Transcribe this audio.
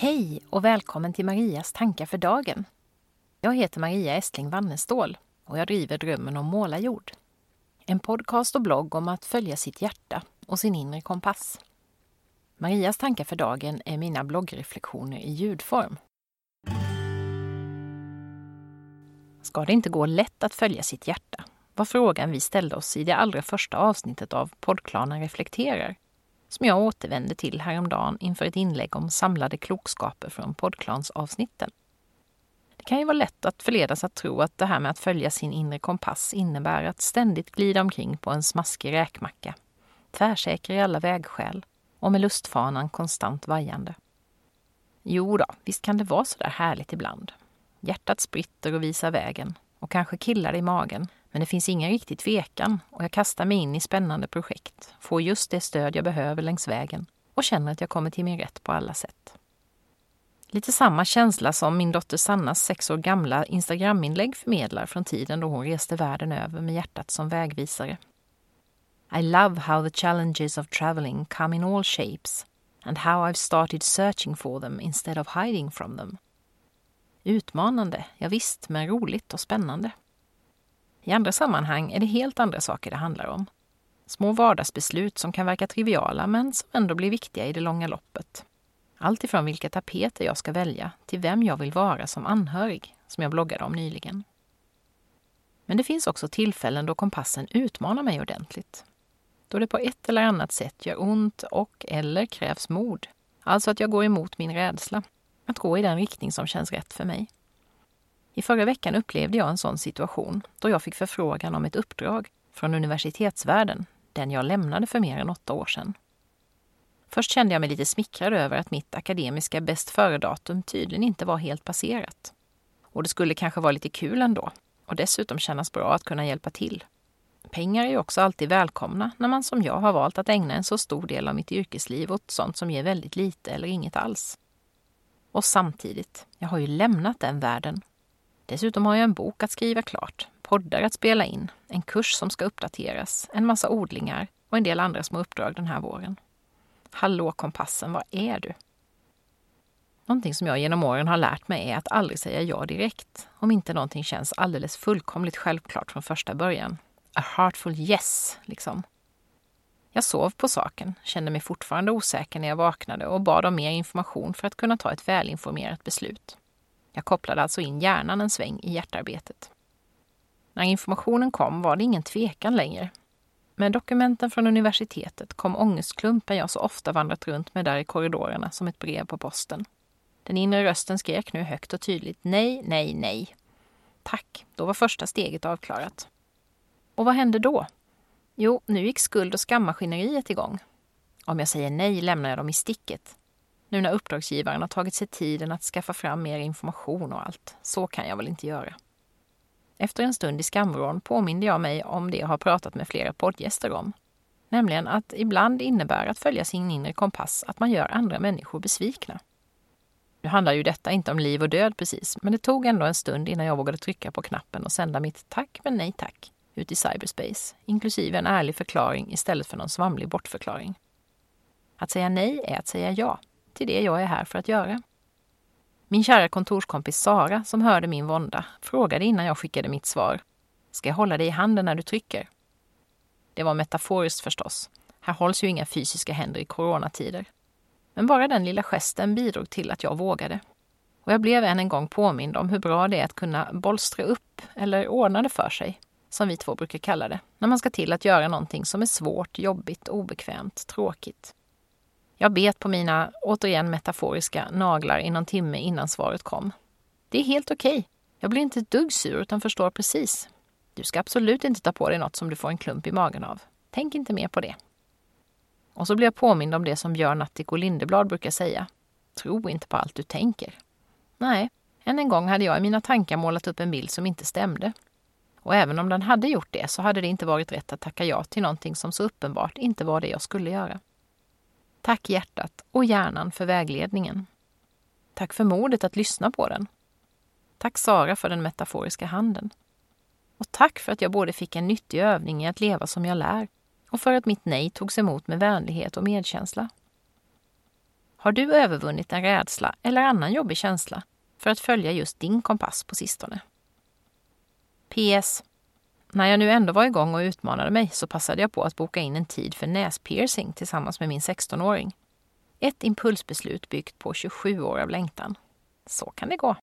Hej och välkommen till Marias tankar för dagen. Jag heter Maria Estling Wannestål och jag driver Drömmen om målarjord. En podcast och blogg om att följa sitt hjärta och sin inre kompass. Marias tankar för dagen är mina bloggreflektioner i ljudform. Ska det inte gå lätt att följa sitt hjärta? var frågan vi ställde oss i det allra första avsnittet av Poddklanen reflekterar som jag återvände till häromdagen inför ett inlägg om samlade klokskaper från poddklansavsnitten. Det kan ju vara lätt att förledas att tro att det här med att följa sin inre kompass innebär att ständigt glida omkring på en smaskig räkmacka, tvärsäker i alla vägskäl och med lustfanan konstant vajande. Jo då, visst kan det vara så där härligt ibland. Hjärtat spritter och visar vägen och kanske killar i magen men det finns ingen riktig tvekan och jag kastar mig in i spännande projekt, får just det stöd jag behöver längs vägen och känner att jag kommer till min rätt på alla sätt. Lite samma känsla som min dotter Sannas sex år gamla Instagraminlägg förmedlar från tiden då hon reste världen över med hjärtat som vägvisare. I love how the challenges of traveling come in all shapes and how I've started searching for them instead of hiding from them. Utmanande, ja visst, men roligt och spännande. I andra sammanhang är det helt andra saker det handlar om. Små vardagsbeslut som kan verka triviala men som ändå blir viktiga i det långa loppet. Allt ifrån vilka tapeter jag ska välja till vem jag vill vara som anhörig, som jag bloggade om nyligen. Men det finns också tillfällen då kompassen utmanar mig ordentligt. Då det på ett eller annat sätt gör ont och eller krävs mod. Alltså att jag går emot min rädsla. Att gå i den riktning som känns rätt för mig. I förra veckan upplevde jag en sån situation då jag fick förfrågan om ett uppdrag från universitetsvärlden, den jag lämnade för mer än åtta år sedan. Först kände jag mig lite smickrad över att mitt akademiska bäst före-datum tydligen inte var helt passerat. Och det skulle kanske vara lite kul ändå och dessutom kännas bra att kunna hjälpa till. Pengar är ju också alltid välkomna när man som jag har valt att ägna en så stor del av mitt yrkesliv åt sånt som ger väldigt lite eller inget alls. Och samtidigt, jag har ju lämnat den världen Dessutom har jag en bok att skriva klart, poddar att spela in, en kurs som ska uppdateras, en massa odlingar och en del andra små uppdrag den här våren. Hallå kompassen, var är du? Någonting som jag genom åren har lärt mig är att aldrig säga ja direkt, om inte någonting känns alldeles fullkomligt självklart från första början. A heartful yes, liksom. Jag sov på saken, kände mig fortfarande osäker när jag vaknade och bad om mer information för att kunna ta ett välinformerat beslut. Jag kopplade alltså in hjärnan en sväng i hjärtarbetet. När informationen kom var det ingen tvekan längre. Med dokumenten från universitetet kom ångestklumpen jag så ofta vandrat runt med där i korridorerna som ett brev på posten. Den inre rösten skrek nu högt och tydligt nej, nej, nej. Tack, då var första steget avklarat. Och vad hände då? Jo, nu gick skuld och skammaskineriet igång. Om jag säger nej lämnar jag dem i sticket nu när uppdragsgivaren har tagit sig tiden att skaffa fram mer information och allt. Så kan jag väl inte göra. Efter en stund i skamvrån påminde jag mig om det jag har pratat med flera poddgäster om. Nämligen att ibland innebär att följa sin inre kompass att man gör andra människor besvikna. Nu handlar ju detta inte om liv och död precis, men det tog ändå en stund innan jag vågade trycka på knappen och sända mitt tack men nej tack ut i cyberspace, inklusive en ärlig förklaring istället för någon svamlig bortförklaring. Att säga nej är att säga ja, till det jag är här för att göra. Min kära kontorskompis Sara, som hörde min vånda, frågade innan jag skickade mitt svar. Ska jag hålla dig i handen när du trycker? Det var metaforiskt förstås. Här hålls ju inga fysiska händer i coronatider. Men bara den lilla gesten bidrog till att jag vågade. Och jag blev än en gång påmind om hur bra det är att kunna bolstra upp, eller ordna det för sig, som vi två brukar kalla det, när man ska till att göra någonting som är svårt, jobbigt, obekvämt, tråkigt. Jag bet på mina, återigen metaforiska, naglar i någon timme innan svaret kom. Det är helt okej. Okay. Jag blir inte ett dugg sur utan förstår precis. Du ska absolut inte ta på dig något som du får en klump i magen av. Tänk inte mer på det. Och så blir jag påmind om det som Björn Attiko Lindeblad brukar säga. Tro inte på allt du tänker. Nej, än en gång hade jag i mina tankar målat upp en bild som inte stämde. Och även om den hade gjort det så hade det inte varit rätt att tacka ja till någonting som så uppenbart inte var det jag skulle göra. Tack hjärtat och hjärnan för vägledningen. Tack för modet att lyssna på den. Tack Sara för den metaforiska handen. Och tack för att jag både fick en nyttig övning i att leva som jag lär och för att mitt nej togs emot med vänlighet och medkänsla. Har du övervunnit en rädsla eller annan jobbig känsla för att följa just din kompass på sistone? PS. När jag nu ändå var igång och utmanade mig så passade jag på att boka in en tid för näspiercing tillsammans med min 16-åring. Ett impulsbeslut byggt på 27 år av längtan. Så kan det gå.